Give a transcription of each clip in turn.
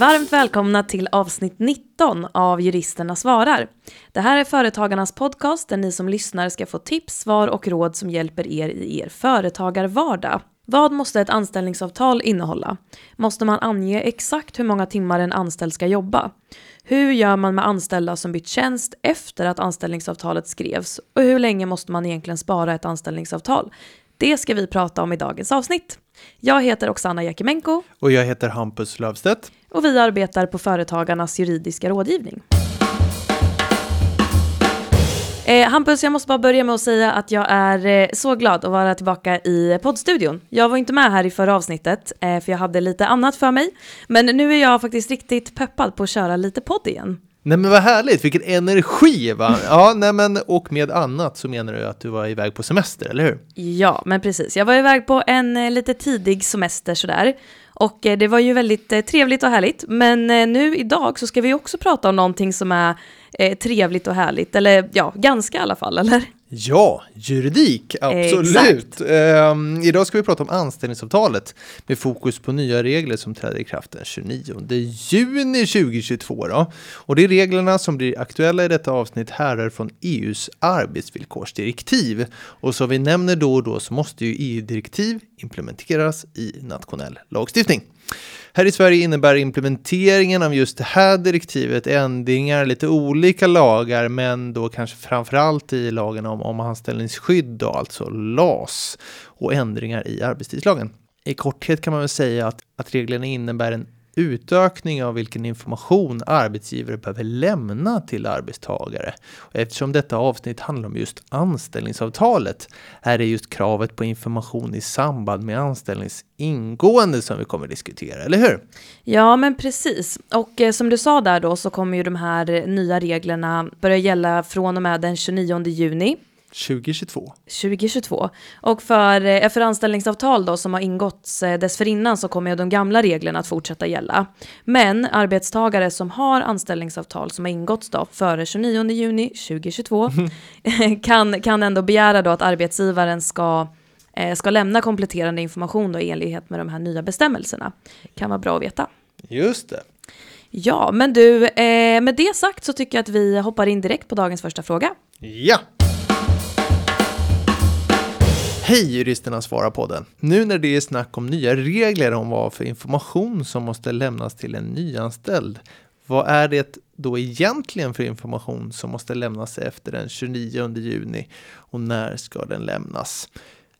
Varmt välkomna till avsnitt 19 av Juristerna svarar. Det här är Företagarnas podcast där ni som lyssnar ska få tips, svar och råd som hjälper er i er företagarvardag. Vad måste ett anställningsavtal innehålla? Måste man ange exakt hur många timmar en anställd ska jobba? Hur gör man med anställda som bytt tjänst efter att anställningsavtalet skrevs? Och hur länge måste man egentligen spara ett anställningsavtal? Det ska vi prata om i dagens avsnitt. Jag heter Oksana Jakimenko. Och jag heter Hampus Lövstedt. Och vi arbetar på Företagarnas juridiska rådgivning. Eh, Hampus, jag måste bara börja med att säga att jag är eh, så glad att vara tillbaka i poddstudion. Jag var inte med här i förra avsnittet, eh, för jag hade lite annat för mig. Men nu är jag faktiskt riktigt peppad på att köra lite podd igen. Nej men vad härligt, vilken energi va? Ja, nej men och med annat så menar du att du var iväg på semester, eller hur? Ja, men precis. Jag var iväg på en eh, lite tidig semester sådär. Och eh, det var ju väldigt eh, trevligt och härligt. Men eh, nu idag så ska vi också prata om någonting som är trevligt och härligt. Eller ja, ganska i alla fall, eller? Ja, juridik, absolut. Ehm, idag ska vi prata om anställningsavtalet med fokus på nya regler som träder i kraft den 29 juni 2022. Då. Och det är reglerna som blir aktuella i detta avsnitt härrör från EUs arbetsvillkorsdirektiv. Och som vi nämner då och då så måste ju EU-direktiv implementeras i nationell lagstiftning. Här i Sverige innebär implementeringen av just det här direktivet ändringar, lite olika lagar, men då kanske framförallt i lagen om, om anställningsskydd, då, alltså LAS, och ändringar i arbetstidslagen. I korthet kan man väl säga att, att reglerna innebär en utökning av vilken information arbetsgivare behöver lämna till arbetstagare. Och eftersom detta avsnitt handlar om just anställningsavtalet är det just kravet på information i samband med anställningsingående som vi kommer att diskutera, eller hur? Ja, men precis. Och eh, som du sa där då så kommer ju de här nya reglerna börja gälla från och med den 29 juni 2022. 2022. Och för, eh, för anställningsavtal då som har ingåtts eh, dessförinnan så kommer de gamla reglerna att fortsätta gälla. Men arbetstagare som har anställningsavtal som har ingåtts då före 29 juni 2022 kan, kan ändå begära då att arbetsgivaren ska eh, ska lämna kompletterande information då i enlighet med de här nya bestämmelserna. Kan vara bra att veta. Just det. Ja, men du, med det sagt så tycker jag att vi hoppar in direkt på dagens första fråga. Ja! Hej juristerna svarar podden. Nu när det är snack om nya regler om vad för information som måste lämnas till en nyanställd, vad är det då egentligen för information som måste lämnas efter den 29 juni och när ska den lämnas?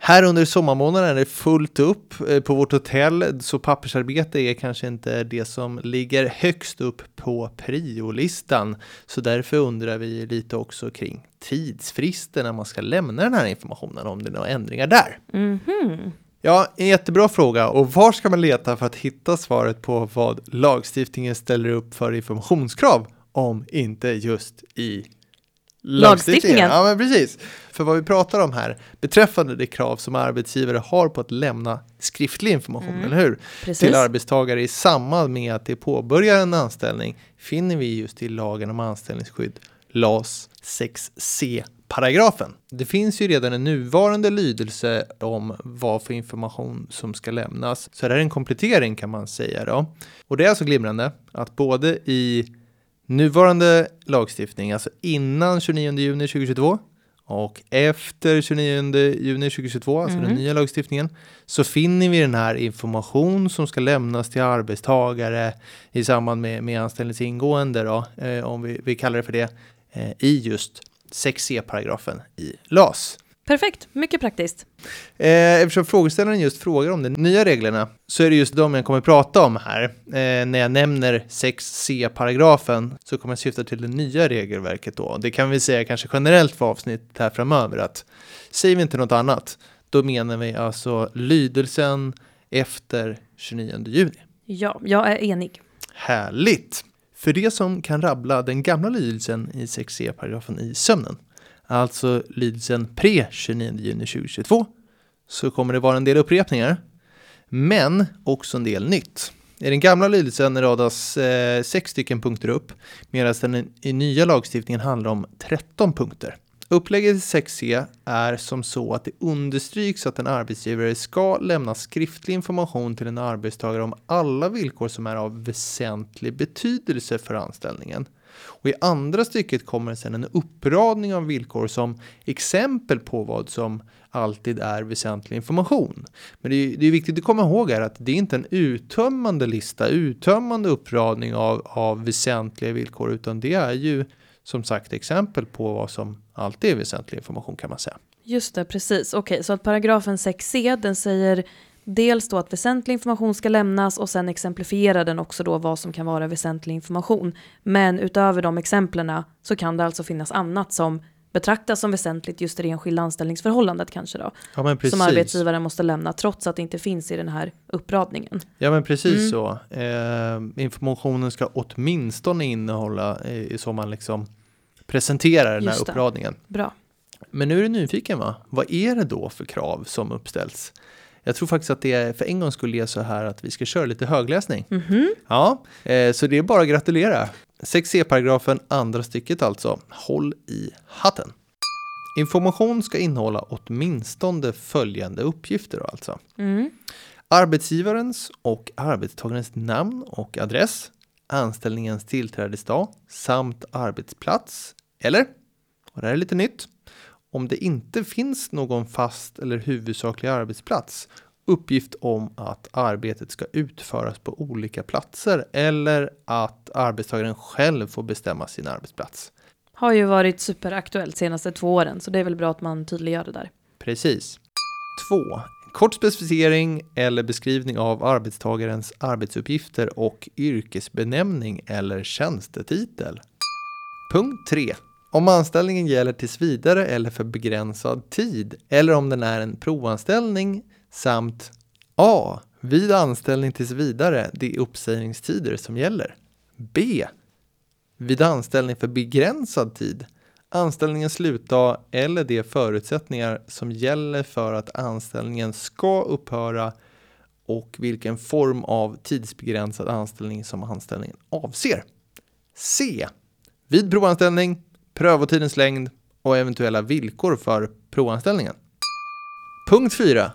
Här under sommarmånaden är det fullt upp eh, på vårt hotell, så pappersarbete är kanske inte det som ligger högst upp på priolistan. Så därför undrar vi lite också kring tidsfristen när man ska lämna den här informationen, om det är några ändringar där. Mm -hmm. Ja, en jättebra fråga. Och var ska man leta för att hitta svaret på vad lagstiftningen ställer upp för informationskrav om inte just i lagstiftningen. Ja, men precis. För vad vi pratar om här beträffande det krav som arbetsgivare har på att lämna skriftlig information, mm. eller hur? Precis. Till arbetstagare i samband med att de påbörjar en anställning finner vi just i lagen om anställningsskydd, LAS 6C paragrafen. Det finns ju redan en nuvarande lydelse om vad för information som ska lämnas. Så det här är en komplettering kan man säga då. Och det är alltså glimrande att både i Nuvarande lagstiftning, alltså innan 29 juni 2022 och efter 29 juni 2022, alltså mm. den nya lagstiftningen, så finner vi den här information som ska lämnas till arbetstagare i samband med, med anställningsingående, då, eh, om vi, vi kallar det för det, eh, i just 6c-paragrafen i LAS. Perfekt, mycket praktiskt. Eh, eftersom frågeställaren just frågar om de nya reglerna så är det just de jag kommer prata om här. Eh, när jag nämner 6c-paragrafen så kommer jag syfta till det nya regelverket då. Det kan vi säga kanske generellt för avsnittet här framöver att säger vi inte något annat, då menar vi alltså lydelsen efter 29 juni. Ja, jag är enig. Härligt! För det som kan rabbla den gamla lydelsen i 6c-paragrafen i sömnen alltså lydelsen pre-29 juni 2022, så kommer det vara en del upprepningar, men också en del nytt. I den gamla lydelsen radas eh, sex stycken punkter upp, medan den i nya lagstiftningen handlar om 13 punkter. Upplägget i 6c är som så att det understryks att en arbetsgivare ska lämna skriftlig information till en arbetstagare om alla villkor som är av väsentlig betydelse för anställningen. Och I andra stycket kommer sen en uppradning av villkor som exempel på vad som alltid är väsentlig information. Men det är, det är viktigt att komma ihåg här att det är inte en uttömmande lista, uttömmande uppradning av, av väsentliga villkor, utan det är ju som sagt exempel på vad som alltid är väsentlig information kan man säga. Just det, precis. Okej, okay, så att paragrafen 6c den säger dels då att väsentlig information ska lämnas och sen exemplifierar den också då vad som kan vara väsentlig information. Men utöver de exemplen så kan det alltså finnas annat som betraktas som väsentligt just i det enskilda anställningsförhållandet kanske då. Ja, men precis. Som arbetsgivaren måste lämna trots att det inte finns i den här uppradningen. Ja men precis mm. så. Eh, informationen ska åtminstone innehålla eh, så man liksom presenterar den här uppradningen. Bra. Men nu är du nyfiken va? Vad är det då för krav som uppställs? Jag tror faktiskt att det är för en gång skulle så här att vi ska köra lite högläsning. Mm -hmm. Ja, eh, så det är bara att gratulera. 6c-paragrafen, andra stycket alltså. Håll i hatten. Information ska innehålla åtminstone följande uppgifter alltså. Mm. Arbetsgivarens och arbetstagarens namn och adress, anställningens tillträdesdag samt arbetsplats, eller, och det här är lite nytt, om det inte finns någon fast eller huvudsaklig arbetsplats, uppgift om att arbetet ska utföras på olika platser eller att arbetstagaren själv får bestämma sin arbetsplats. Har ju varit superaktuellt senaste två åren, så det är väl bra att man tydliggör det där. Precis. 2. Kort specificering eller beskrivning av arbetstagarens arbetsuppgifter och yrkesbenämning eller tjänstetitel. Punkt 3. Om anställningen gäller tills vidare eller för begränsad tid eller om den är en provanställning samt A. Vid anställning tills vidare är uppsägningstider som gäller. B. Vid anställning för begränsad tid anställningens slutdag eller de förutsättningar som gäller för att anställningen ska upphöra och vilken form av tidsbegränsad anställning som anställningen avser. C. Vid provanställning, prövotidens längd och eventuella villkor för provanställningen. Punkt 4.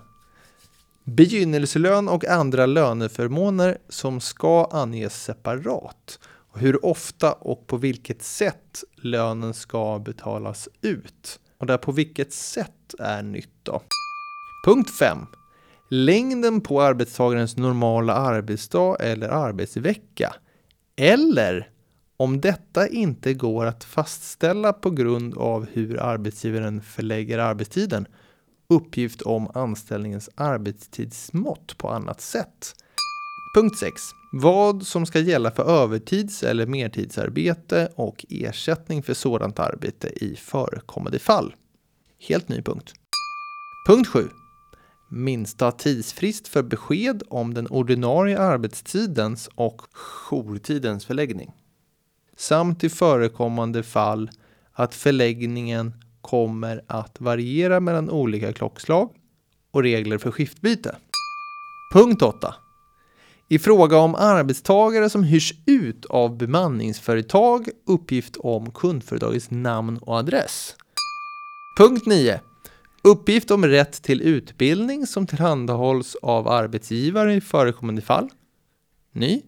Begynnelselön och andra löneförmåner som ska anges separat och hur ofta och på vilket sätt lönen ska betalas ut. Och där på vilket sätt är nytt då. Punkt 5. Längden på arbetstagarens normala arbetsdag eller arbetsvecka. Eller om detta inte går att fastställa på grund av hur arbetsgivaren förlägger arbetstiden, uppgift om anställningens arbetstidsmått på annat sätt. Punkt 6. Vad som ska gälla för övertids eller mertidsarbete och ersättning för sådant arbete i förekommande fall. Helt ny punkt. Punkt 7. Minsta tidsfrist för besked om den ordinarie arbetstidens och jourtidens förläggning. Samt i förekommande fall att förläggningen kommer att variera mellan olika klockslag och regler för skiftbyte. Punkt 8. I fråga om arbetstagare som hyrs ut av bemanningsföretag uppgift om kundföretagets namn och adress. Punkt 9. Uppgift om rätt till utbildning som tillhandahålls av arbetsgivare i förekommande fall. Ny.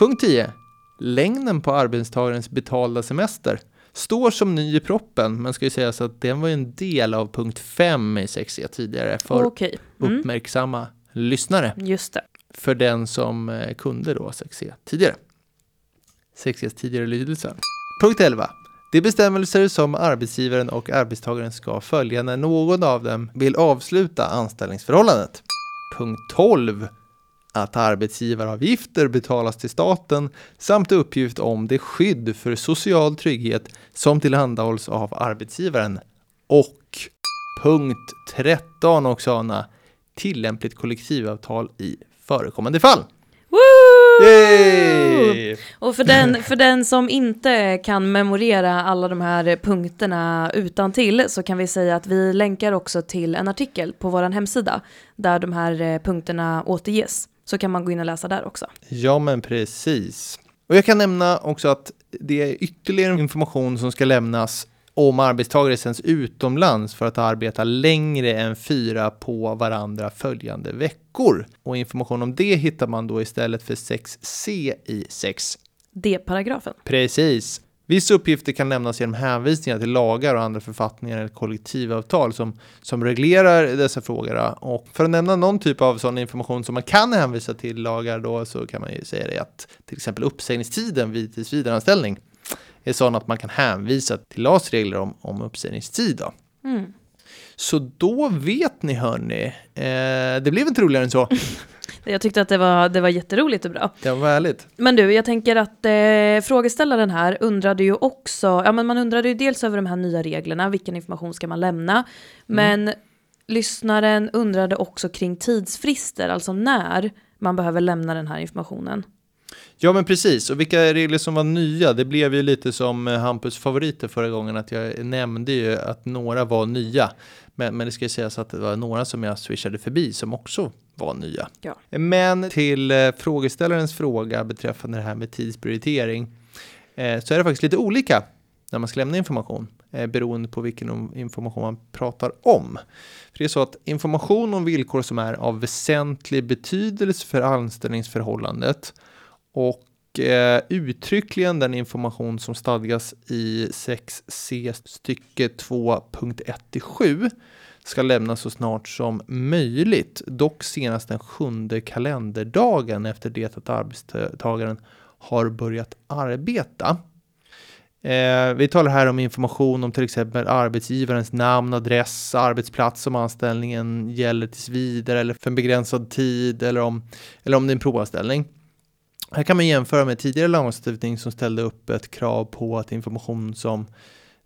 Punkt 10. Längden på arbetstagarens betalda semester står som ny i proppen, men ska ju sägas att den var en del av punkt 5 i 6e tidigare för okay. mm. uppmärksamma lyssnare. Just det. För den som eh, kunde då 6e tidigare. 6E's tidigare lydelse. Punkt 11. De bestämmelser som arbetsgivaren och arbetstagaren ska följa när någon av dem vill avsluta anställningsförhållandet. Punkt 12 att arbetsgivaravgifter betalas till staten samt uppgift om det skydd för social trygghet som tillhandahålls av arbetsgivaren. Och punkt 13 Oksana, tillämpligt kollektivavtal i förekommande fall. Yay! Och för den, för den som inte kan memorera alla de här punkterna utan till så kan vi säga att vi länkar också till en artikel på vår hemsida där de här eh, punkterna återges så kan man gå in och läsa där också. Ja, men precis. Och jag kan nämna också att det är ytterligare information som ska lämnas om arbetstagare sänds utomlands för att arbeta längre än fyra på varandra följande veckor. Och information om det hittar man då istället för 6c i 6. D-paragrafen. Precis. Vissa uppgifter kan lämnas genom hänvisningar till lagar och andra författningar eller kollektivavtal som, som reglerar dessa frågor. Och för att nämna någon typ av sån information som man kan hänvisa till lagar då så kan man ju säga det att till exempel uppsägningstiden vid tillsvidareanställning är sån att man kan hänvisa till LAS regler om, om uppsägningstid. Mm. Så då vet ni hörni, eh, det blev inte roligare än så. Jag tyckte att det var, det var jätteroligt och bra. Det var härligt. Men du, jag tänker att eh, frågeställaren här undrade ju också, ja men man undrade ju dels över de här nya reglerna, vilken information ska man lämna? Mm. Men lyssnaren undrade också kring tidsfrister, alltså när man behöver lämna den här informationen. Ja men precis, och vilka regler som var nya, det blev ju lite som eh, Hampus favoriter förra gången att jag nämnde ju att några var nya. Men, men det ska ju sägas att det var några som jag swishade förbi som också var nya. Ja. Men till eh, frågeställarens fråga beträffande det här med tidsprioritering eh, så är det faktiskt lite olika när man ska lämna information eh, beroende på vilken information man pratar om. För det är så att information om villkor som är av väsentlig betydelse för anställningsförhållandet och eh, uttryckligen den information som stadgas i 6c stycke 2.1-7 ska lämnas så snart som möjligt, dock senast den sjunde kalenderdagen efter det att arbetstagaren har börjat arbeta. Eh, vi talar här om information om till exempel arbetsgivarens namn, adress, arbetsplats om anställningen gäller tills vidare eller för en begränsad tid eller om, eller om det är en provanställning. Här kan man jämföra med tidigare lagstiftning som ställde upp ett krav på att information som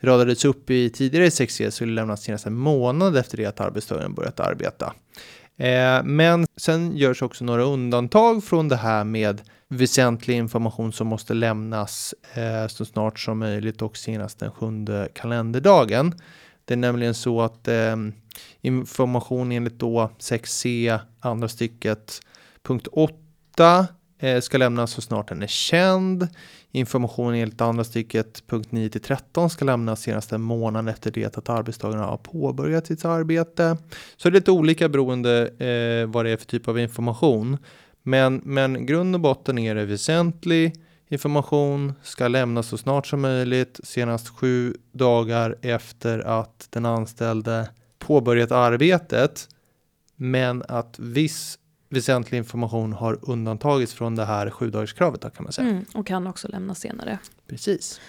radades upp i tidigare 6C e skulle lämnas senast en månad efter det att arbetstagaren börjat arbeta. Eh, men sen görs också några undantag från det här med väsentlig information som måste lämnas eh, så snart som möjligt och senast den sjunde kalenderdagen. Det är nämligen så att eh, information enligt då 6C e, andra stycket punkt 8 Eh, ska lämnas så snart den är känd. Information enligt andra stycket punkt 9 till 13 ska lämnas senast en månad efter det att arbetstagaren har påbörjat sitt arbete. Så det är lite olika beroende eh, vad det är för typ av information. Men, men grund och botten är det väsentlig information ska lämnas så snart som möjligt, senast sju dagar efter att den anställde påbörjat arbetet. Men att viss väsentlig information har undantagits från det här sju då, kan man säga. Mm, och kan också lämnas senare. Precis.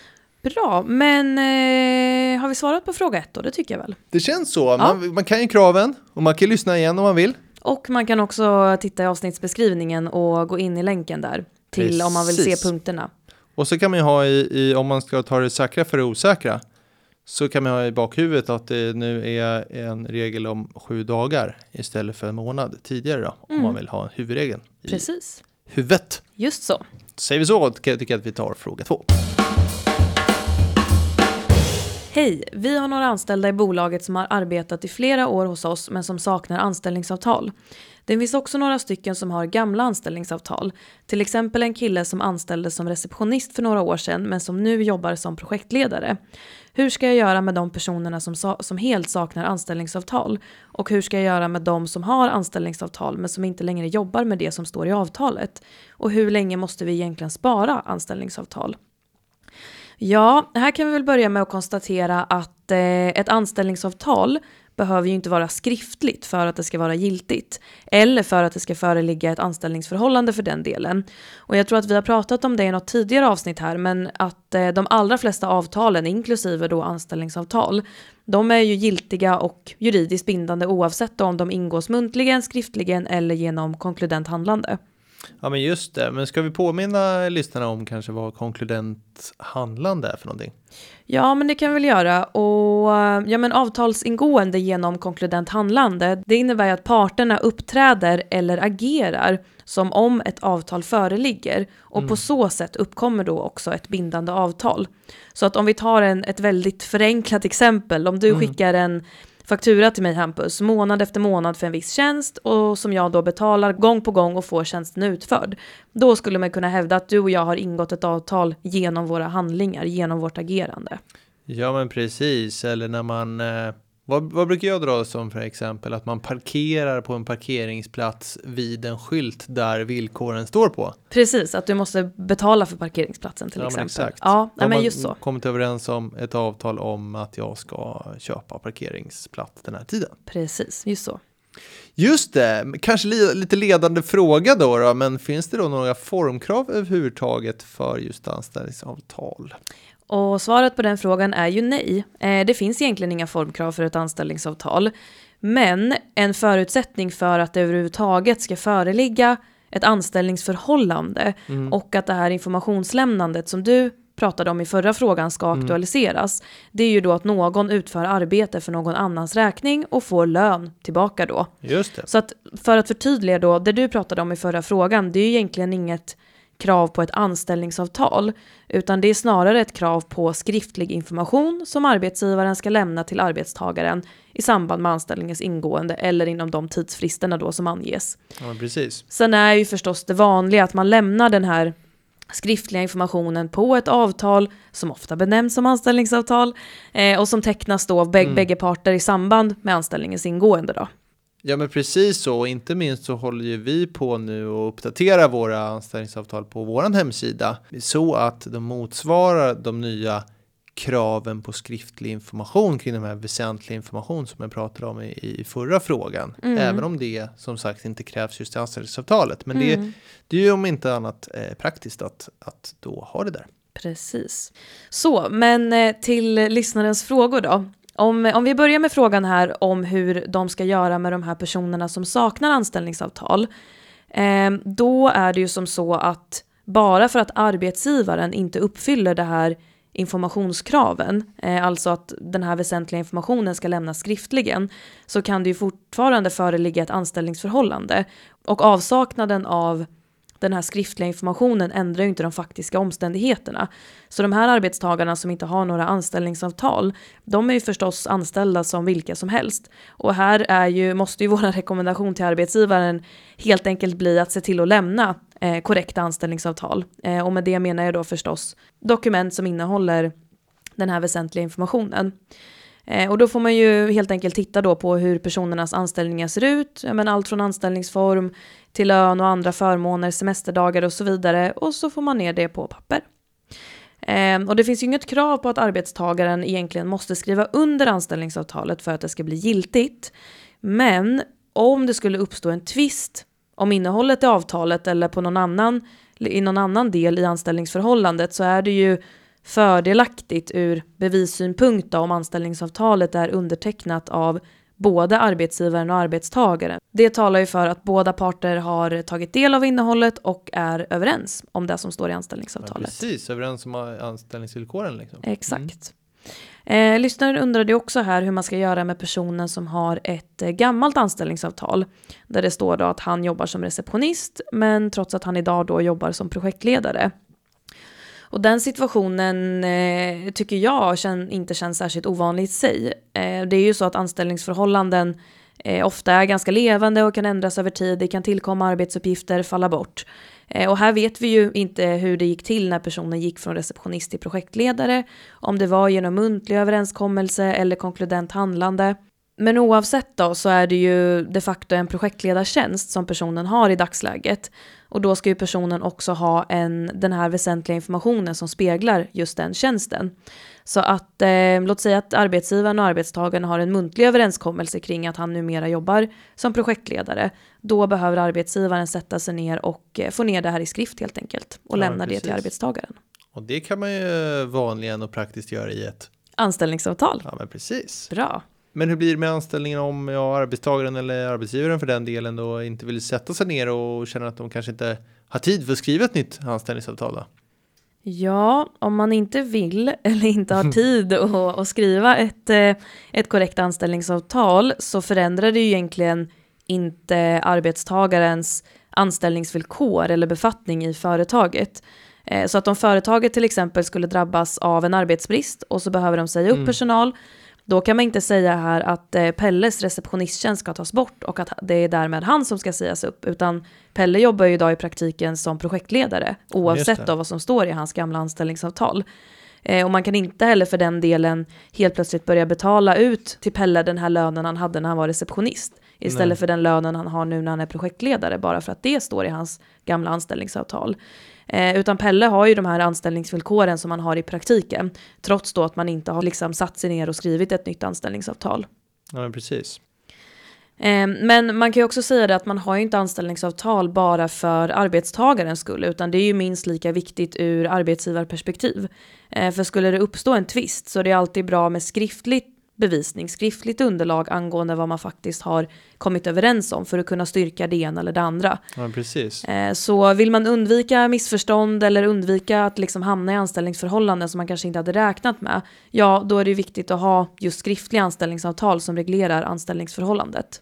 Bra, men eh, har vi svarat på fråga ett då? Det tycker jag väl. Det känns så. Man, man kan ju kraven och man kan lyssna igen om man vill. Och man kan också titta i avsnittsbeskrivningen och gå in i länken där till om man vill se Precis. punkterna. Och så kan man ju ha i, i, om man ska ta det säkra för det osäkra, så kan man ha i bakhuvudet att det nu är en regel om sju dagar istället för en månad tidigare då, om Mm. man vill ha huvudregeln i Precis, huvudet. just så. Säger vi så, kan jag tycka att vi tar fråga två. Hej, vi har några anställda i bolaget som har arbetat i flera år hos oss men som saknar anställningsavtal. Det finns också några stycken som har gamla anställningsavtal. Till exempel en kille som anställdes som receptionist för några år sedan men som nu jobbar som projektledare. Hur ska jag göra med de personerna som, som helt saknar anställningsavtal? Och hur ska jag göra med de som har anställningsavtal men som inte längre jobbar med det som står i avtalet? Och hur länge måste vi egentligen spara anställningsavtal? Ja, här kan vi väl börja med att konstatera att eh, ett anställningsavtal behöver ju inte vara skriftligt för att det ska vara giltigt. Eller för att det ska föreligga ett anställningsförhållande för den delen. Och jag tror att vi har pratat om det i något tidigare avsnitt här, men att eh, de allra flesta avtalen, inklusive då anställningsavtal, de är ju giltiga och juridiskt bindande oavsett om de ingås muntligen, skriftligen eller genom konkludent handlande. Ja men just det, men ska vi påminna lyssnarna om kanske vad konkludent handlande är för någonting? Ja, men det kan vi väl göra. Och ja, men avtalsingående genom konkludent handlande, det innebär ju att parterna uppträder eller agerar som om ett avtal föreligger. Och på så sätt uppkommer då också ett bindande avtal. Så att om vi tar en, ett väldigt förenklat exempel, om du skickar en faktura till mig Hampus, månad efter månad för en viss tjänst och som jag då betalar gång på gång och får tjänsten utförd. Då skulle man kunna hävda att du och jag har ingått ett avtal genom våra handlingar, genom vårt agerande. Ja men precis, eller när man eh, vad, vad, brukar jag dra som för exempel? Att man parkerar på en parkeringsplats vid en skylt där villkoren står på. Precis, att du måste betala för parkeringsplatsen till ja, exempel. Men exakt. Ja, nej, men just så. kommit överens om ett avtal om att jag ska köpa parkeringsplats den här tiden. Precis, just så. Just det, kanske li lite ledande fråga då, då, men finns det då några formkrav överhuvudtaget för just anställningsavtal? Och svaret på den frågan är ju nej. Eh, det finns egentligen inga formkrav för ett anställningsavtal. Men en förutsättning för att det överhuvudtaget ska föreligga ett anställningsförhållande mm. och att det här informationslämnandet som du pratade om i förra frågan ska mm. aktualiseras. Det är ju då att någon utför arbete för någon annans räkning och får lön tillbaka då. Just det. Så att för att förtydliga då, det du pratade om i förra frågan, det är ju egentligen inget krav på ett anställningsavtal, utan det är snarare ett krav på skriftlig information som arbetsgivaren ska lämna till arbetstagaren i samband med anställningens ingående eller inom de tidsfristerna då som anges. Ja, precis. Sen är ju förstås det vanliga att man lämnar den här skriftliga informationen på ett avtal som ofta benämns som anställningsavtal eh, och som tecknas då av bäg mm. bägge parter i samband med anställningens ingående. Då. Ja men precis så, inte minst så håller ju vi på nu och uppdatera våra anställningsavtal på vår hemsida så att de motsvarar de nya kraven på skriftlig information kring den här väsentliga information som jag pratade om i, i förra frågan. Mm. Även om det som sagt inte krävs just i anställningsavtalet. Men mm. det, det är ju om inte annat eh, praktiskt att, att då ha det där. Precis. Så, men eh, till lyssnarens frågor då. Om, om vi börjar med frågan här om hur de ska göra med de här personerna som saknar anställningsavtal. Eh, då är det ju som så att bara för att arbetsgivaren inte uppfyller det här informationskraven, eh, alltså att den här väsentliga informationen ska lämnas skriftligen, så kan det ju fortfarande föreligga ett anställningsförhållande. Och avsaknaden av den här skriftliga informationen ändrar ju inte de faktiska omständigheterna. Så de här arbetstagarna som inte har några anställningsavtal, de är ju förstås anställda som vilka som helst. Och här är ju, måste ju vår rekommendation till arbetsgivaren helt enkelt bli att se till att lämna eh, korrekta anställningsavtal. Eh, och med det menar jag då förstås dokument som innehåller den här väsentliga informationen. Eh, och då får man ju helt enkelt titta då på hur personernas anställningar ser ut, men allt från anställningsform till lön och andra förmåner, semesterdagar och så vidare. Och så får man ner det på papper. Eh, och det finns ju inget krav på att arbetstagaren egentligen måste skriva under anställningsavtalet för att det ska bli giltigt. Men om det skulle uppstå en tvist om innehållet i avtalet eller på någon annan, i någon annan del i anställningsförhållandet så är det ju fördelaktigt ur bevissynpunkt då, om anställningsavtalet är undertecknat av både arbetsgivaren och arbetstagaren. Det talar ju för att båda parter har tagit del av innehållet och är överens om det som står i anställningsavtalet. Ja, precis, överens om anställningsvillkoren. Liksom. Exakt. Mm. Eh, lyssnaren undrade också här hur man ska göra med personen som har ett eh, gammalt anställningsavtal. Där det står då att han jobbar som receptionist men trots att han idag då jobbar som projektledare. Och den situationen eh, tycker jag kän, inte känns särskilt ovanlig i sig. Eh, det är ju så att anställningsförhållanden eh, ofta är ganska levande och kan ändras över tid. Det kan tillkomma arbetsuppgifter, falla bort. Eh, och här vet vi ju inte hur det gick till när personen gick från receptionist till projektledare. Om det var genom muntlig överenskommelse eller konkludent handlande. Men oavsett då så är det ju de facto en projektledartjänst som personen har i dagsläget. Och då ska ju personen också ha en, den här väsentliga informationen som speglar just den tjänsten. Så att eh, låt säga att arbetsgivaren och arbetstagaren har en muntlig överenskommelse kring att han numera jobbar som projektledare. Då behöver arbetsgivaren sätta sig ner och eh, få ner det här i skrift helt enkelt och ja, lämna precis. det till arbetstagaren. Och det kan man ju vanligen och praktiskt göra i ett anställningsavtal. Ja, men precis. Bra. Men hur blir det med anställningen om ja, arbetstagaren eller arbetsgivaren för den delen då inte vill sätta sig ner och känner att de kanske inte har tid för att skriva ett nytt anställningsavtal? Då? Ja, om man inte vill eller inte har tid att, att skriva ett, eh, ett korrekt anställningsavtal så förändrar det ju egentligen inte arbetstagarens anställningsvillkor eller befattning i företaget. Eh, så att om företaget till exempel skulle drabbas av en arbetsbrist och så behöver de säga upp mm. personal då kan man inte säga här att eh, Pelles receptionisttjänst ska tas bort och att det är därmed han som ska sägas upp, utan Pelle jobbar ju idag i praktiken som projektledare, oavsett vad som står i hans gamla anställningsavtal. Eh, och man kan inte heller för den delen helt plötsligt börja betala ut till Pelle den här lönen han hade när han var receptionist. Istället Nej. för den lönen han har nu när han är projektledare, bara för att det står i hans gamla anställningsavtal. Eh, utan Pelle har ju de här anställningsvillkoren som man har i praktiken, trots då att man inte har liksom satt sig ner och skrivit ett nytt anställningsavtal. Ja, precis. Eh, men man kan ju också säga det att man har ju inte anställningsavtal bara för arbetstagarens skull, utan det är ju minst lika viktigt ur arbetsgivarperspektiv. Eh, för skulle det uppstå en tvist så är det alltid bra med skriftligt bevisning, skriftligt underlag angående vad man faktiskt har kommit överens om för att kunna styrka det ena eller det andra. Ja, precis. Eh, så vill man undvika missförstånd eller undvika att liksom hamna i anställningsförhållanden som man kanske inte hade räknat med, ja då är det viktigt att ha just skriftliga anställningsavtal som reglerar anställningsförhållandet.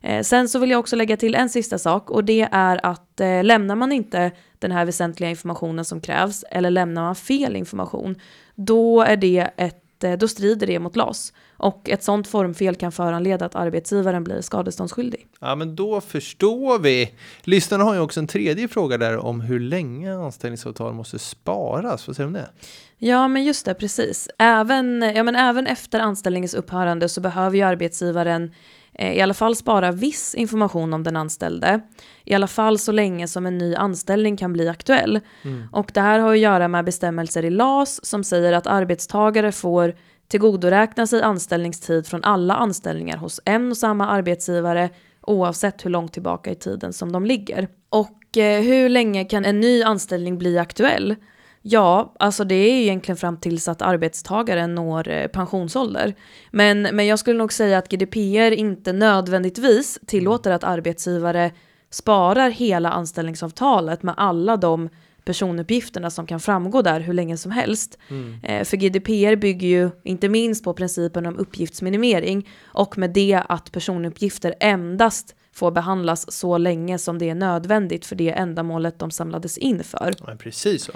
Eh, sen så vill jag också lägga till en sista sak och det är att eh, lämnar man inte den här väsentliga informationen som krävs eller lämnar man fel information, då är det ett Eh, då strider det mot LAS. Och ett sådant formfel kan föranleda att arbetsgivaren blir skadeståndsskyldig. Ja, men då förstår vi. Lyssnarna har ju också en tredje fråga där om hur länge anställningsavtal måste sparas. Vad säger du om det? Ja, men just det, precis. Även, ja, men även efter anställningens upphörande så behöver ju arbetsgivaren i alla fall spara viss information om den anställde. I alla fall så länge som en ny anställning kan bli aktuell. Mm. Och det här har att göra med bestämmelser i LAS som säger att arbetstagare får tillgodoräkna sig anställningstid från alla anställningar hos en och samma arbetsgivare oavsett hur långt tillbaka i tiden som de ligger. Och eh, hur länge kan en ny anställning bli aktuell? Ja, alltså det är egentligen fram tills att arbetstagaren når eh, pensionsålder. Men, men jag skulle nog säga att GDPR inte nödvändigtvis tillåter att arbetsgivare sparar hela anställningsavtalet med alla de personuppgifterna som kan framgå där hur länge som helst. Mm. Eh, för GDPR bygger ju inte minst på principen om uppgiftsminimering och med det att personuppgifter endast får behandlas så länge som det är nödvändigt för det ändamålet de samlades in för. Ja, precis så.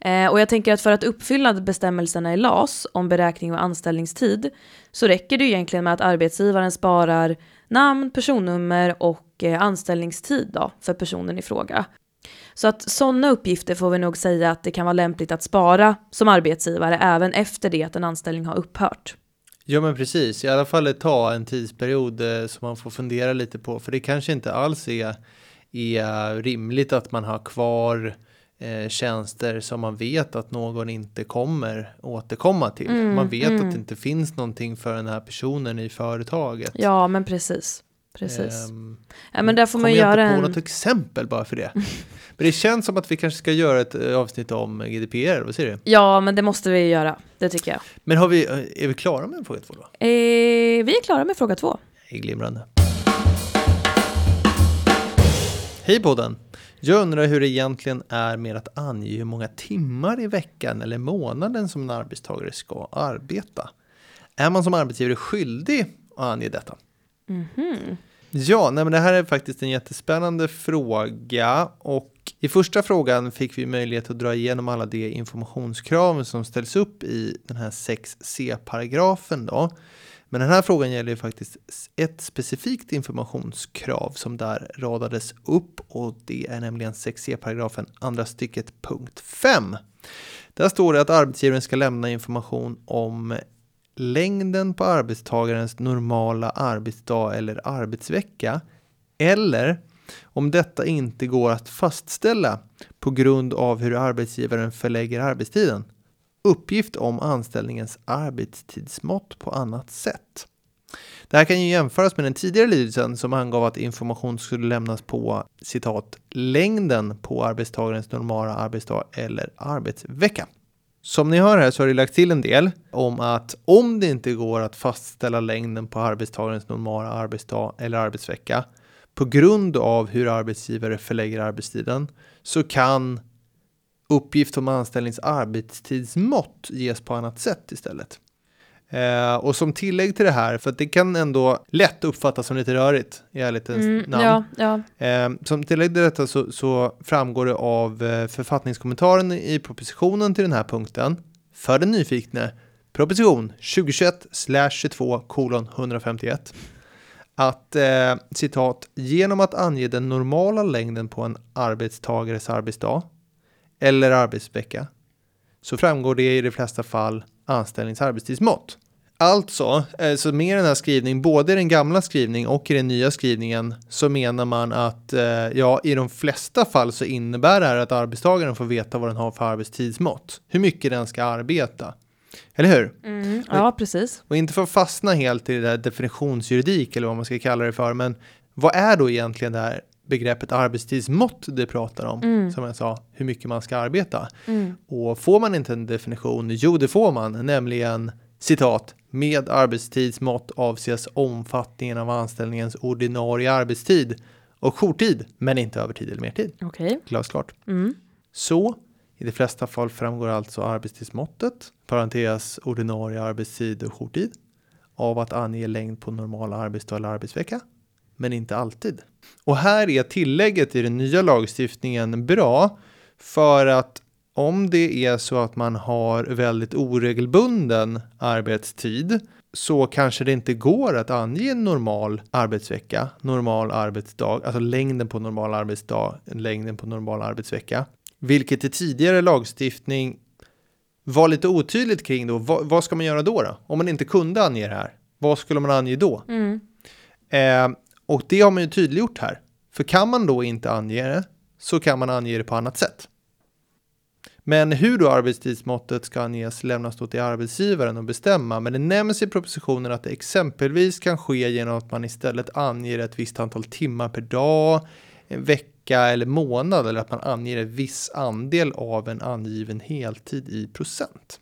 Eh, och jag tänker att för att uppfylla bestämmelserna i LAS om beräkning av anställningstid så räcker det egentligen med att arbetsgivaren sparar namn, personnummer och eh, anställningstid då, för personen i fråga. Så att sådana uppgifter får vi nog säga att det kan vara lämpligt att spara som arbetsgivare även efter det att en anställning har upphört. Ja men precis, i alla fall ta en tidsperiod eh, som man får fundera lite på. För det kanske inte alls är, är eh, rimligt att man har kvar eh, tjänster som man vet att någon inte kommer återkomma till. Mm, man vet mm. att det inte finns någonting för den här personen i företaget. Ja, men precis. Precis. Um, ja, men där får man göra jag inte på en... något exempel bara för det. men det känns som att vi kanske ska göra ett eh, avsnitt om GDPR, vad säger du? Ja, men det måste vi göra, det tycker jag. Men har vi, eh, är vi klara med fråga två då? Eh, vi är klara med fråga två. Glimrande. Hej podden! Jag undrar hur det egentligen är med att ange hur många timmar i veckan eller månaden som en arbetstagare ska arbeta. Är man som arbetsgivare skyldig att ange detta? Mm -hmm. Ja, nej men det här är faktiskt en jättespännande fråga och i första frågan fick vi möjlighet att dra igenom alla de informationskrav som ställs upp i den här 6c-paragrafen då. Men den här frågan gäller ju faktiskt ett specifikt informationskrav som där radades upp och det är nämligen 6c-paragrafen andra stycket punkt 5. Där står det att arbetsgivaren ska lämna information om längden på arbetstagarens normala arbetsdag eller arbetsvecka eller om detta inte går att fastställa på grund av hur arbetsgivaren förlägger arbetstiden uppgift om anställningens arbetstidsmått på annat sätt. Det här kan ju jämföras med den tidigare lydelsen som angav att information skulle lämnas på citat längden på arbetstagarens normala arbetsdag eller arbetsvecka. Som ni hör här så har det lagt till en del om att om det inte går att fastställa längden på arbetstagarens normala arbetsdag eller arbetsvecka på grund av hur arbetsgivare förlägger arbetstiden så kan uppgift om anställnings arbetstidsmått ges på annat sätt istället. Eh, och som tillägg till det här, för att det kan ändå lätt uppfattas som lite rörigt i ärlighetens mm, namn. Ja, ja. Eh, som tillägg till detta så, så framgår det av eh, författningskommentaren i propositionen till den här punkten för den nyfikne proposition 2021-22 kolon 151 att eh, citat genom att ange den normala längden på en arbetstagares arbetsdag eller arbetsvecka så framgår det i de flesta fall anställningsarbetstidsmått. Alltså, eh, så med den här skrivningen, både i den gamla skrivningen och i den nya skrivningen, så menar man att eh, ja, i de flesta fall så innebär det här att arbetstagaren får veta vad den har för arbetstidsmått, hur mycket den ska arbeta. Eller hur? Mm, ja, precis. Och inte för att fastna helt i det där definitionsjuridik eller vad man ska kalla det för, men vad är då egentligen det här begreppet arbetstidsmått det pratar om? Mm. Som jag sa, hur mycket man ska arbeta. Mm. Och får man inte en definition? Jo, det får man, nämligen citat. Med arbetstidsmått avses omfattningen av anställningens ordinarie arbetstid och jourtid, men inte övertid eller mertid. Okej. Glasklart. Mm. Så i de flesta fall framgår alltså arbetstidsmåttet, parentes ordinarie arbetstid och jourtid, av att ange längd på normal arbetsdag eller arbetsvecka, men inte alltid. Och här är tillägget i den nya lagstiftningen bra för att om det är så att man har väldigt oregelbunden arbetstid så kanske det inte går att ange en normal arbetsvecka, normal arbetsdag, alltså längden på normal arbetsdag, längden på normal arbetsvecka. Vilket i tidigare lagstiftning var lite otydligt kring då. Vad, vad ska man göra då, då? Om man inte kunde ange det här, vad skulle man ange då? Mm. Eh, och det har man ju tydliggjort här. För kan man då inte ange det så kan man ange det på annat sätt. Men hur då arbetstidsmåttet ska anges lämnas då till arbetsgivaren att bestämma. Men det nämns i propositionen att det exempelvis kan ske genom att man istället anger ett visst antal timmar per dag, en vecka eller månad eller att man anger en viss andel av en angiven heltid i procent.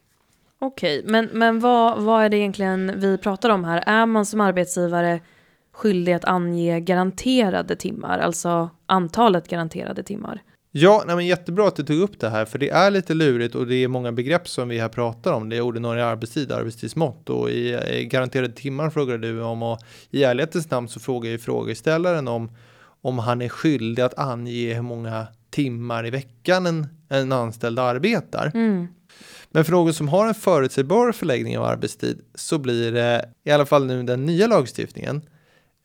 Okej, men, men vad, vad är det egentligen vi pratar om här? Är man som arbetsgivare skyldig att ange garanterade timmar, alltså antalet garanterade timmar? Ja, nej men jättebra att du tog upp det här, för det är lite lurigt och det är många begrepp som vi här pratar om. Det är ordinarie arbetstid, arbetstidsmått och i, i garanterade timmar frågar du om och i ärlighetens namn så frågar ju frågeställaren om om han är skyldig att ange hur många timmar i veckan en, en anställd arbetar. Mm. Men för någon som har en förutsägbar förläggning av arbetstid så blir det, i alla fall nu den nya lagstiftningen,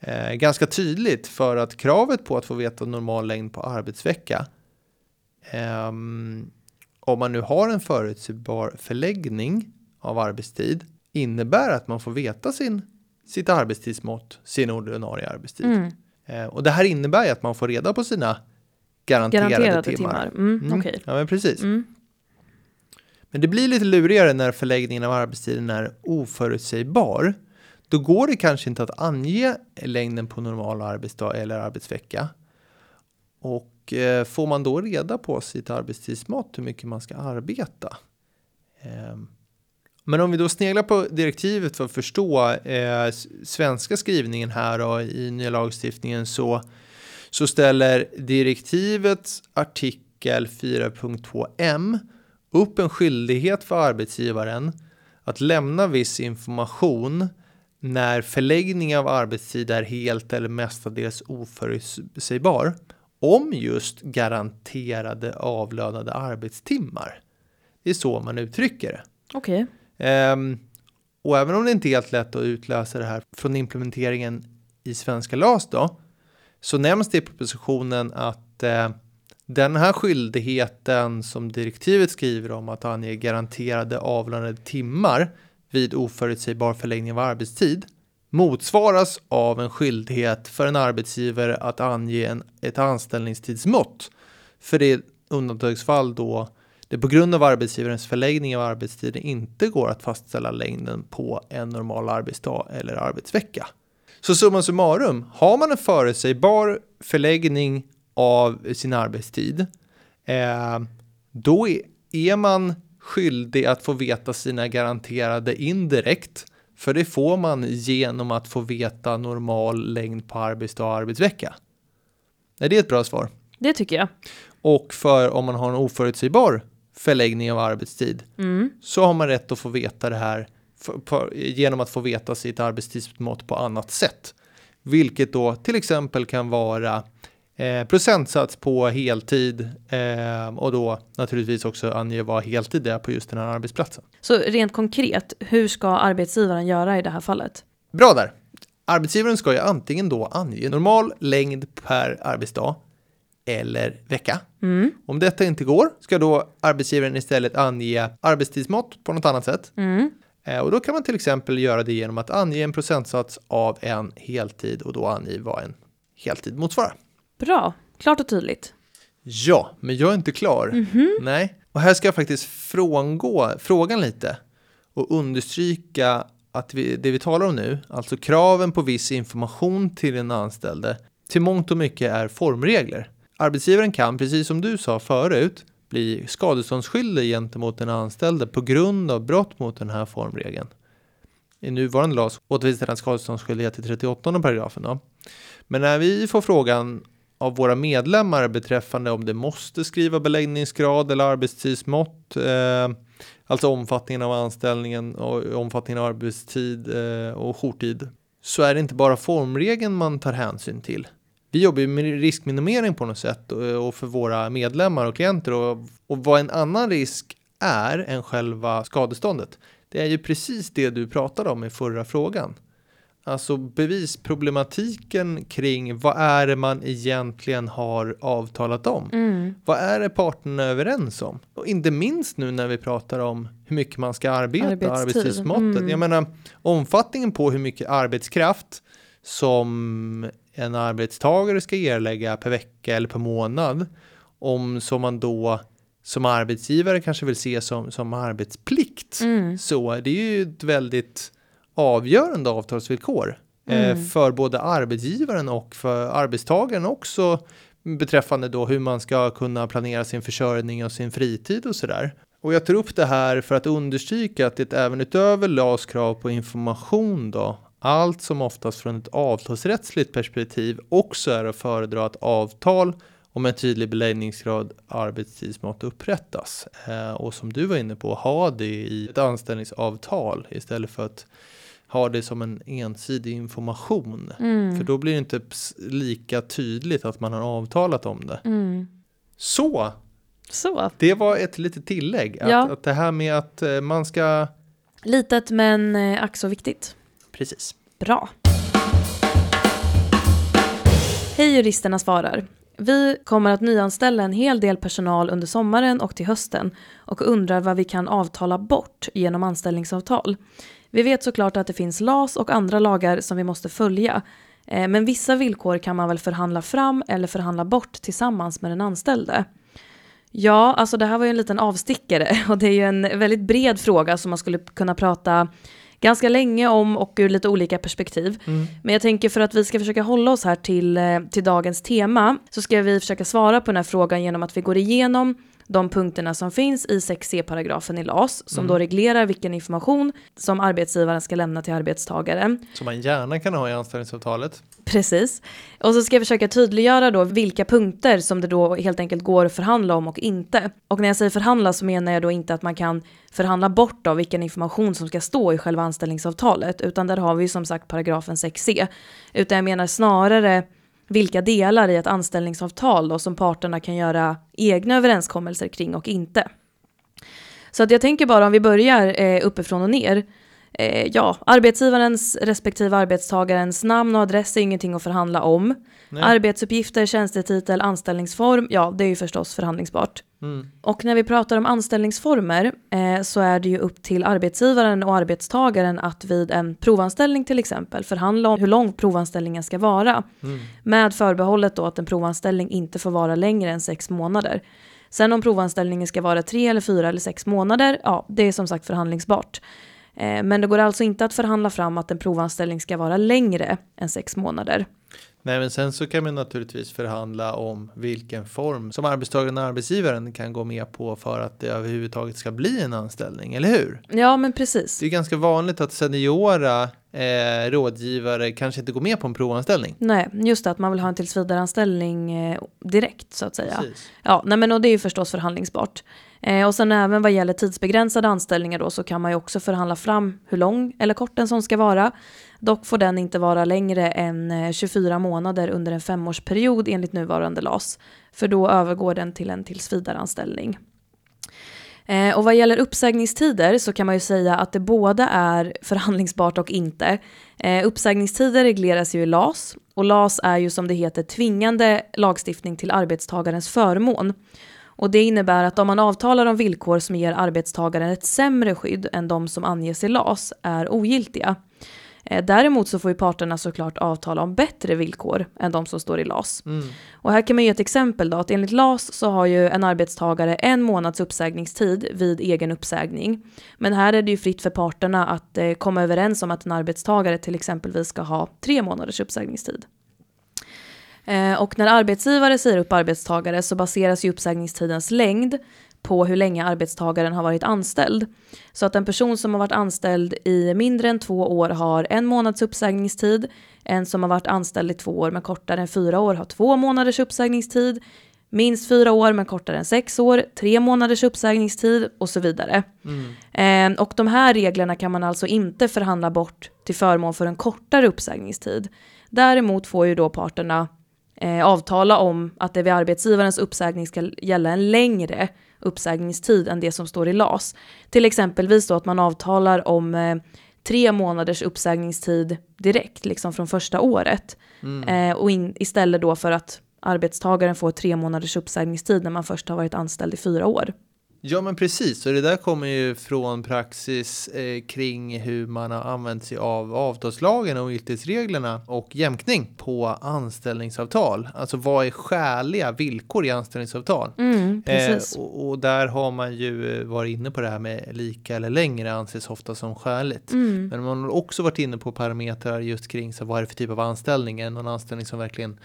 eh, ganska tydligt för att kravet på att få veta normal längd på arbetsvecka ehm, om man nu har en förutsägbar förläggning av arbetstid innebär att man får veta sin, sitt arbetstidsmått, sin ordinarie arbetstid. Mm. Eh, och det här innebär ju att man får reda på sina garanterade, Garanterade timmar. timmar. Mm, Mm. Okej. Ja, men precis. Mm. Men det blir lite lurigare när förläggningen av arbetstiden är oförutsägbar. Då går det kanske inte att ange längden på normal arbetsdag eller arbetsvecka. Och eh, får man då reda på sitt arbetstidsmått hur mycket man ska arbeta? Eh, men om vi då sneglar på direktivet för att förstå eh, svenska skrivningen här då, i nya lagstiftningen så, så ställer direktivets artikel 4.2m upp en skyldighet för arbetsgivaren att lämna viss information när förläggning av arbetstid är helt eller mestadels oförutsägbar om just garanterade avlönade arbetstimmar. Det är så man uttrycker det. Okej. Ehm, och även om det inte är helt lätt att utläsa det här från implementeringen i svenska LAS då, så nämns det i propositionen att eh, den här skyldigheten som direktivet skriver om att ange garanterade avlönade timmar vid oförutsägbar förlängning av arbetstid motsvaras av en skyldighet för en arbetsgivare att ange en, ett anställningstidsmått för det undantagsfall då det på grund av arbetsgivarens förläggning av arbetstiden inte går att fastställa längden på en normal arbetsdag eller arbetsvecka. Så summa summarum, har man en förutsägbar förläggning av sin arbetstid, eh, då är, är man skyldig att få veta sina garanterade indirekt, för det får man genom att få veta normal längd på arbetsdag och arbetsvecka. Är det ett bra svar? Det tycker jag. Och för om man har en oförutsägbar förläggning av arbetstid Mm. så har man rätt att få veta det här för, på, genom att få veta sitt arbetstidsmått på annat sätt. Vilket då till exempel kan vara eh, procentsats på heltid eh, och då naturligtvis också ange vad heltid är på just den här arbetsplatsen. Så rent konkret, hur ska arbetsgivaren göra i det här fallet? Bra där! Arbetsgivaren ska ju antingen då ange normal längd per arbetsdag eller vecka. Mm. Om detta inte går ska då arbetsgivaren istället ange arbetstidsmått på något annat sätt. Mm. Eh, Och då kan man till exempel göra det genom att ange en procentsats av en heltid och då ange vad en heltid motsvarar. Bra, klart och tydligt. Ja, men jag är inte klar. Nej, och här ska jag faktiskt frångå frågan lite och understryka att vi, det vi talar om nu, alltså kraven på viss information till den anställde, till mångt och mycket är formregler. Arbetsgivaren kan, precis som du sa förut, bli skadeståndsskyldig gentemot den anställde på grund av brott mot den här formregeln. I nuvarande lag återfinns den skadeståndsskyldighet i 38 paragrafen. Då. Men när vi får frågan av våra medlemmar beträffande om det måste skriva beläggningsgrad eller arbetstidsmått, eh, alltså omfattningen av anställningen och omfattningen av arbetstid eh, och jourtid, så är det inte bara formregeln man tar hänsyn till. Vi jobbar ju med riskminimering på något sätt och, och för våra medlemmar och klienter och, och vad en annan risk är än själva skadeståndet. Det är ju precis det du pratade om i förra frågan. Alltså bevisproblematiken kring vad är det man egentligen har avtalat om? Mm. Vad är det parterna överens om? Och inte minst nu när vi pratar om hur mycket man ska arbeta, Arbetstid. arbetstidsmåttet. Mm. Jag menar omfattningen på hur mycket arbetskraft som en arbetstagare ska erlägga per vecka eller per månad. Om som man då som arbetsgivare kanske vill se som, som arbetsplikt. Mm. Så det är ju ett väldigt avgörande avtalsvillkor eh, Mm. för både arbetsgivaren och för arbetstagaren också beträffande då hur man ska kunna planera sin försörjning och sin fritid och sådär. Och jag tar upp det här för att understryka att det även utöver LAS krav på information då, allt som oftast från ett avtalsrättsligt perspektiv också är att föredra att avtal om en tydlig beläggningsgrad arbetstidsmått upprättas. Eh, och som du var inne på, ha det i ett anställningsavtal istället för att ha det som en ensidig information. Mm. För då blir det inte lika tydligt att man har avtalat om det. Mm. Så, Så, det var ett litet tillägg. Att, Ja. att det här med att eh, man ska... litet men eh, ack så viktigt. Precis. Bra. Hej juristerna svarar. Vi kommer att nyanställa en hel del personal under sommaren och till hösten och undrar vad vi kan avtala bort genom anställningsavtal. Vi vet såklart att det finns LAS och andra lagar som vi måste följa. Eh, Men vissa villkor kan man väl förhandla fram eller förhandla bort tillsammans med den anställde. Ja, alltså det här var ju en liten avstickare och det är ju en väldigt bred fråga som man skulle kunna prata ganska länge om och ur lite olika perspektiv. Mm. Men jag tänker för att vi ska försöka hålla oss här till, eh, till dagens tema så ska vi försöka svara på den här frågan genom att vi går igenom de punkterna som finns i 6c-paragrafen i LAS som Mm. då reglerar vilken information som arbetsgivaren ska lämna till arbetstagaren. Som man gärna kan ha i anställningsavtalet. Precis. Och så ska jag försöka tydliggöra då vilka punkter som det då helt enkelt går att förhandla om och inte. Och när jag säger förhandla så menar jag då inte att man kan förhandla bort då vilken information som ska stå i själva anställningsavtalet, utan där har vi ju som sagt paragrafen 6c. Utan jag menar snarare vilka delar i ett anställningsavtal då som parterna kan göra egna överenskommelser kring och inte. Så att jag tänker bara om vi börjar eh, uppifrån och ner. Eh, ja, arbetsgivarens respektive arbetstagarens namn och adress är ingenting att förhandla om. Nej. Arbetsuppgifter, tjänstetitel, anställningsform, ja det är ju förstås förhandlingsbart. Mm. Och när vi pratar om anställningsformer eh, så är det ju upp till arbetsgivaren och arbetstagaren att vid en provanställning till exempel förhandla om hur lång provanställningen ska vara. Mm. Med förbehållet då att en provanställning inte får vara längre än sex månader. Sen om provanställningen ska vara tre eller fyra eller sex månader, ja det är som sagt förhandlingsbart. Eh, Men det går alltså inte att förhandla fram att en provanställning ska vara längre än sex månader. Nej, men sen så kan man naturligtvis förhandla om vilken form som arbetstagaren och arbetsgivaren kan gå med på för att det överhuvudtaget ska bli en anställning, eller hur? Ja men precis. Det är ganska vanligt att seniora eh, rådgivare kanske inte går med på en provanställning. Nej, just det att man vill ha en tillsvidareanställning eh, direkt så att säga. Precis. Ja, nej men och det är ju förstås förhandlingsbart. Eh, och sen även vad gäller tidsbegränsade anställningar då så kan man ju också förhandla fram hur lång eller kort en sån ska vara. Dock får den inte vara längre än eh, 24 månader under en femårsperiod enligt nuvarande LAS. För då övergår den till en tillsvidareanställning. Eh, och vad gäller uppsägningstider så kan man ju säga att det både är förhandlingsbart och inte. Eh, uppsägningstider regleras ju i LAS och LAS är ju som det heter tvingande lagstiftning till arbetstagarens förmån. Och det innebär att om man avtalar om villkor som ger arbetstagaren ett sämre skydd än de som anges i LAS är ogiltiga. Eh, däremot så får ju parterna såklart avtala om bättre villkor än de som står i LAS. Mm. Och här kan man ge ett exempel då, att enligt LAS så har ju en arbetstagare en månads uppsägningstid vid egen uppsägning. Men här är det ju fritt för parterna att eh, komma överens om att en arbetstagare till exempelvis ska ha tre månaders uppsägningstid. Eh, och när arbetsgivare säger upp arbetstagare så baseras ju uppsägningstidens längd på hur länge arbetstagaren har varit anställd. Så att en person som har varit anställd i mindre än två år har en månads uppsägningstid. En som har varit anställd i två år men kortare än fyra år har två månaders uppsägningstid. Minst fyra år men kortare än sex år, tre månaders uppsägningstid och så vidare. Mm. Eh, och de här reglerna kan man alltså inte förhandla bort till förmån för en kortare uppsägningstid. Däremot får ju då parterna eh, avtala om att det vid arbetsgivarens uppsägning ska gälla en längre uppsägningstid än det som står i LAS. Till exempelvis då att man avtalar om eh, tre månaders uppsägningstid direkt, liksom från första året. Mm. Eh, och in, istället då för att arbetstagaren får tre månaders uppsägningstid när man först har varit anställd i fyra år. Ja men precis, och det där kommer ju från praxis eh, kring hur man har använt sig av avtalslagen och giltighetsreglerna och jämkning på anställningsavtal. Alltså vad är skäliga villkor i anställningsavtal? Mm, eh, och, och, där har man ju eh, varit inne på det här med lika eller längre anses ofta som skäligt. Mm. Men man har också varit inne på parametrar just kring så vad är det för typ av anställning, en anställning som verkligen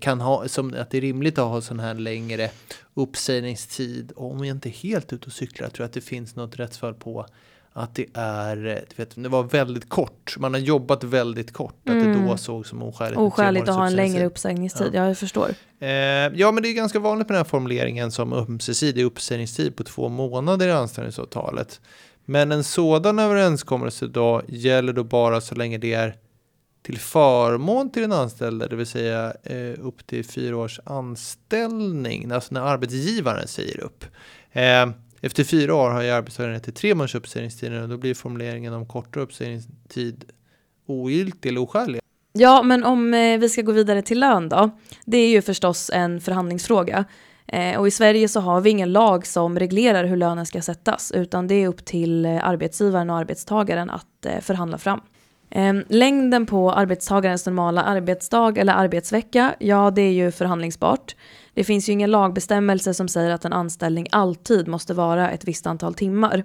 kan ha, som att det är rimligt att ha sån här längre uppsägningstid. Och om jag inte är helt ute och cyklar, tror jag att det finns något rättsfall på att det är, du vet, det var väldigt kort, man har jobbat väldigt kort, mm. att det mm. då såg som oskäligt. Oskäligt att ha en längre uppsägningstid, ja, jag förstår. Eh, ja, men det är ganska vanligt med den här formuleringen som ömsesidig uppsägningstid på två månader i anställningsavtalet. Men en sådan överenskommelse då gäller då bara så länge det är till förmån till den anställde, det vill säga eh, upp till fyra års anställning, alltså när arbetsgivaren säger upp. Eh, efter fyra år har ju arbetstagaren rätt till tre månaders uppsägningstid och då blir formuleringen om kortare uppsägningstid ogiltig eller oskälig. Ja, men om eh, vi ska gå vidare till lön då. Det är ju förstås en förhandlingsfråga. Eh, och i Sverige så har vi ingen lag som reglerar hur lönen ska sättas, utan det är upp till eh, arbetsgivaren och arbetstagaren att eh, förhandla fram. Ehm, längden på arbetstagarens normala arbetsdag eller arbetsvecka, ja det är ju förhandlingsbart. Det finns ju ingen lagbestämmelse som säger att en anställning alltid måste vara ett visst antal timmar.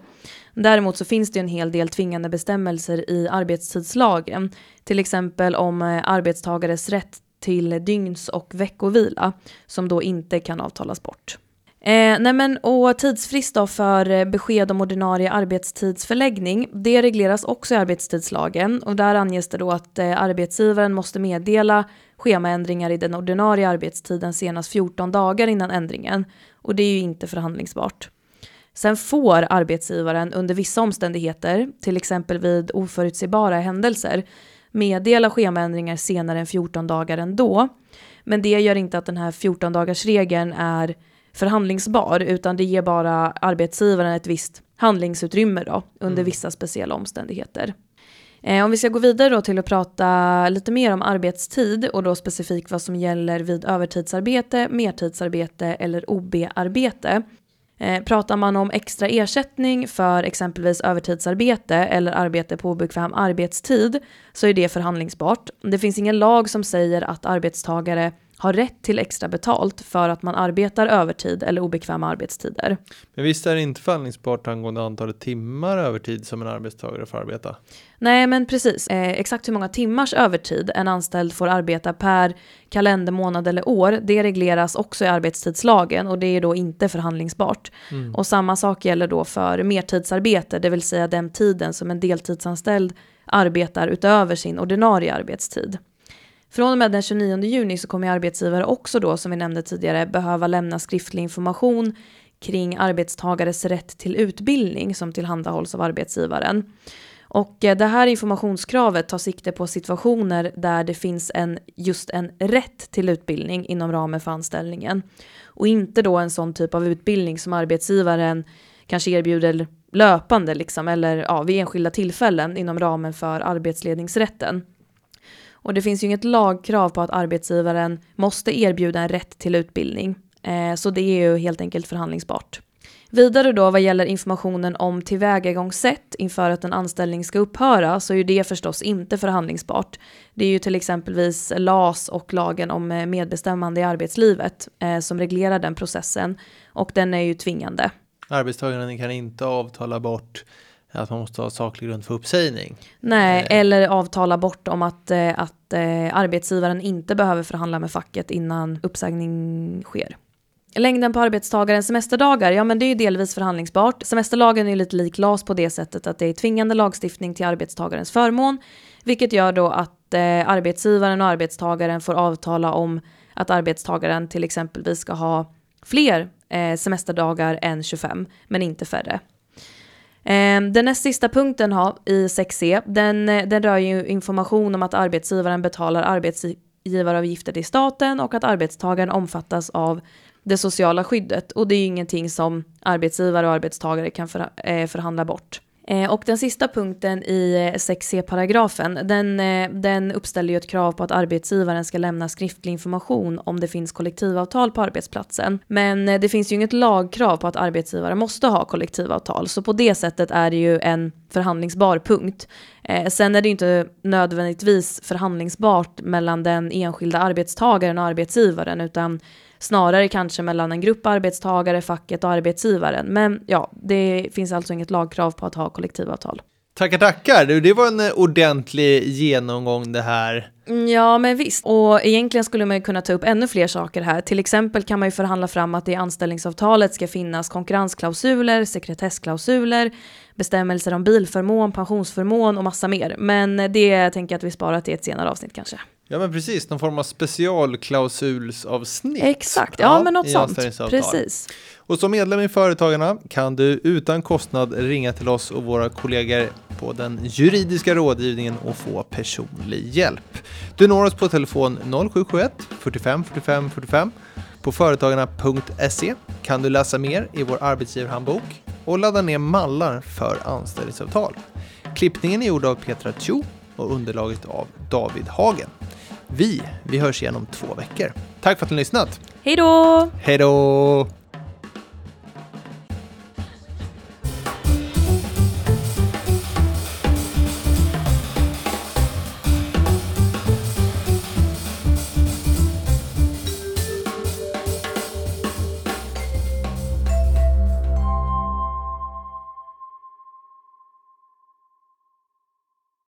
Däremot så finns det en hel del tvingande bestämmelser i arbetstidslagen. Till exempel om eh, arbetstagares rätt till dygns och veckovila som då inte kan avtalas bort. Eh, nej men, och tidsfrist då för eh, besked om ordinarie arbetstidsförläggning, det regleras också i arbetstidslagen och där anges det då att eh, arbetsgivaren måste meddela schemaändringar i den ordinarie arbetstiden senast 14 dagar innan ändringen och det är ju inte förhandlingsbart. Sen får arbetsgivaren under vissa omständigheter, till exempel vid oförutsägbara händelser, meddela schemaändringar senare än 14 dagar ändå. Men det gör inte att den här 14 dagars regeln är förhandlingsbar utan det ger bara arbetsgivaren ett visst handlingsutrymme då, under mm. vissa speciella omständigheter. Eh, om vi ska gå vidare då till att prata lite mer om arbetstid och då specifikt vad som gäller vid övertidsarbete, mertidsarbete eller OB-arbete. Eh, pratar man om extra ersättning för exempelvis övertidsarbete eller arbete på obekväm arbetstid så är det förhandlingsbart. Det finns ingen lag som säger att arbetstagare har rätt till extra betalt för att man arbetar övertid eller obekväma arbetstider. Men visst är det inte förhandlingsbart angående antalet timmar övertid som en arbetstagare får arbeta? Nej, men precis. Eh, exakt hur många timmars övertid en anställd får arbeta per kalendermånad eller år, det regleras också i arbetstidslagen och det är då inte förhandlingsbart. Mm. Och samma sak gäller då för mertidsarbete, det vill säga den tiden som en deltidsanställd arbetar utöver sin ordinarie arbetstid. Från och med den 29 juni så kommer arbetsgivare också då, som vi nämnde tidigare, behöva lämna skriftlig information kring arbetstagares rätt till utbildning som tillhandahålls av arbetsgivaren. Och eh, det här informationskravet tar sikte på situationer där det finns en, just en rätt till utbildning inom ramen för anställningen. Och inte då en sån typ av utbildning som arbetsgivaren kanske erbjuder löpande liksom, eller ja, vid enskilda tillfällen inom ramen för arbetsledningsrätten. Och det finns ju inget lagkrav på att arbetsgivaren måste erbjuda en rätt till utbildning. Eh, så det är ju helt enkelt förhandlingsbart. Vidare då vad gäller informationen om tillvägagångssätt inför att en anställning ska upphöra så är ju det förstås inte förhandlingsbart. Det är ju till exempelvis LAS och lagen om eh, medbestämmande i arbetslivet eh, som reglerar den processen och den är ju tvingande. Arbetstagaren kan inte avtala bort att man måste ha saklig grund för uppsägning. Nej, eh. eller avtala bort om att, eh, att eh, arbetsgivaren inte behöver förhandla med facket innan uppsägning sker. Längden på arbetstagarens semesterdagar, ja men det är ju delvis förhandlingsbart. Semesterlagen är lite lik LAS på det sättet att det är tvingande lagstiftning till arbetstagarens förmån, vilket gör då att eh, arbetsgivaren och arbetstagaren får avtala om att arbetstagaren till exempelvis ska ha fler eh, semesterdagar än 25, men inte färre. Ehm, den näst sista punkten ha, i 6c, den, eh, den rör ju information om att arbetsgivaren betalar arbetsgivaravgifter till staten och att arbetstagaren omfattas av det sociala skyddet och det är ju ingenting som arbetsgivare och arbetstagare kan för, eh, förhandla bort. Eh, och den sista punkten i eh, 6c-paragrafen, den, eh, den uppställer ju ett krav på att arbetsgivaren ska lämna skriftlig information om det finns kollektivavtal på arbetsplatsen. Men det finns ju inget lagkrav på att arbetsgivare måste ha kollektivavtal, så på det sättet är det ju en förhandlingsbar punkt. sen är det ju inte nödvändigtvis förhandlingsbart mellan den enskilda arbetstagaren och arbetsgivaren, utan snarare kanske mellan en grupp arbetstagare, facket och arbetsgivaren. Men ja, det finns alltså inget lagkrav på att ha kollektivavtal. Tackar, tackar. Det var en eh, ordentlig genomgång det här. Mm, ja, men visst. Och egentligen skulle man kunna ta upp ännu fler saker här. Till exempel kan man ju förhandla fram att det i anställningsavtalet ska finnas konkurrensklausuler, sekretessklausuler, bestämmelser om bilförmån, pensionsförmån och massa mer. Men det tänker jag att vi sparar till ett senare avsnitt kanske. Ja men precis, någon form av specialklausulsavsnitt. Exakt, ja, ja men något sånt. Precis. Och som medlem i Företagarna kan du utan kostnad ringa till oss och våra kollegor på den juridiska rådgivningen och få personlig hjälp. Du når oss på telefon 0771 45 45 45. På företagarna.se kan du läsa mer i vår arbetsgivarhandbok och ladda ner mallar för anställningsavtal. Klippningen är gjord av Petra Chu och underlaget av David Hagen. Vi, vi hörs igen om två veckor. Tack för att ni har lyssnat. Hej då! Hej då!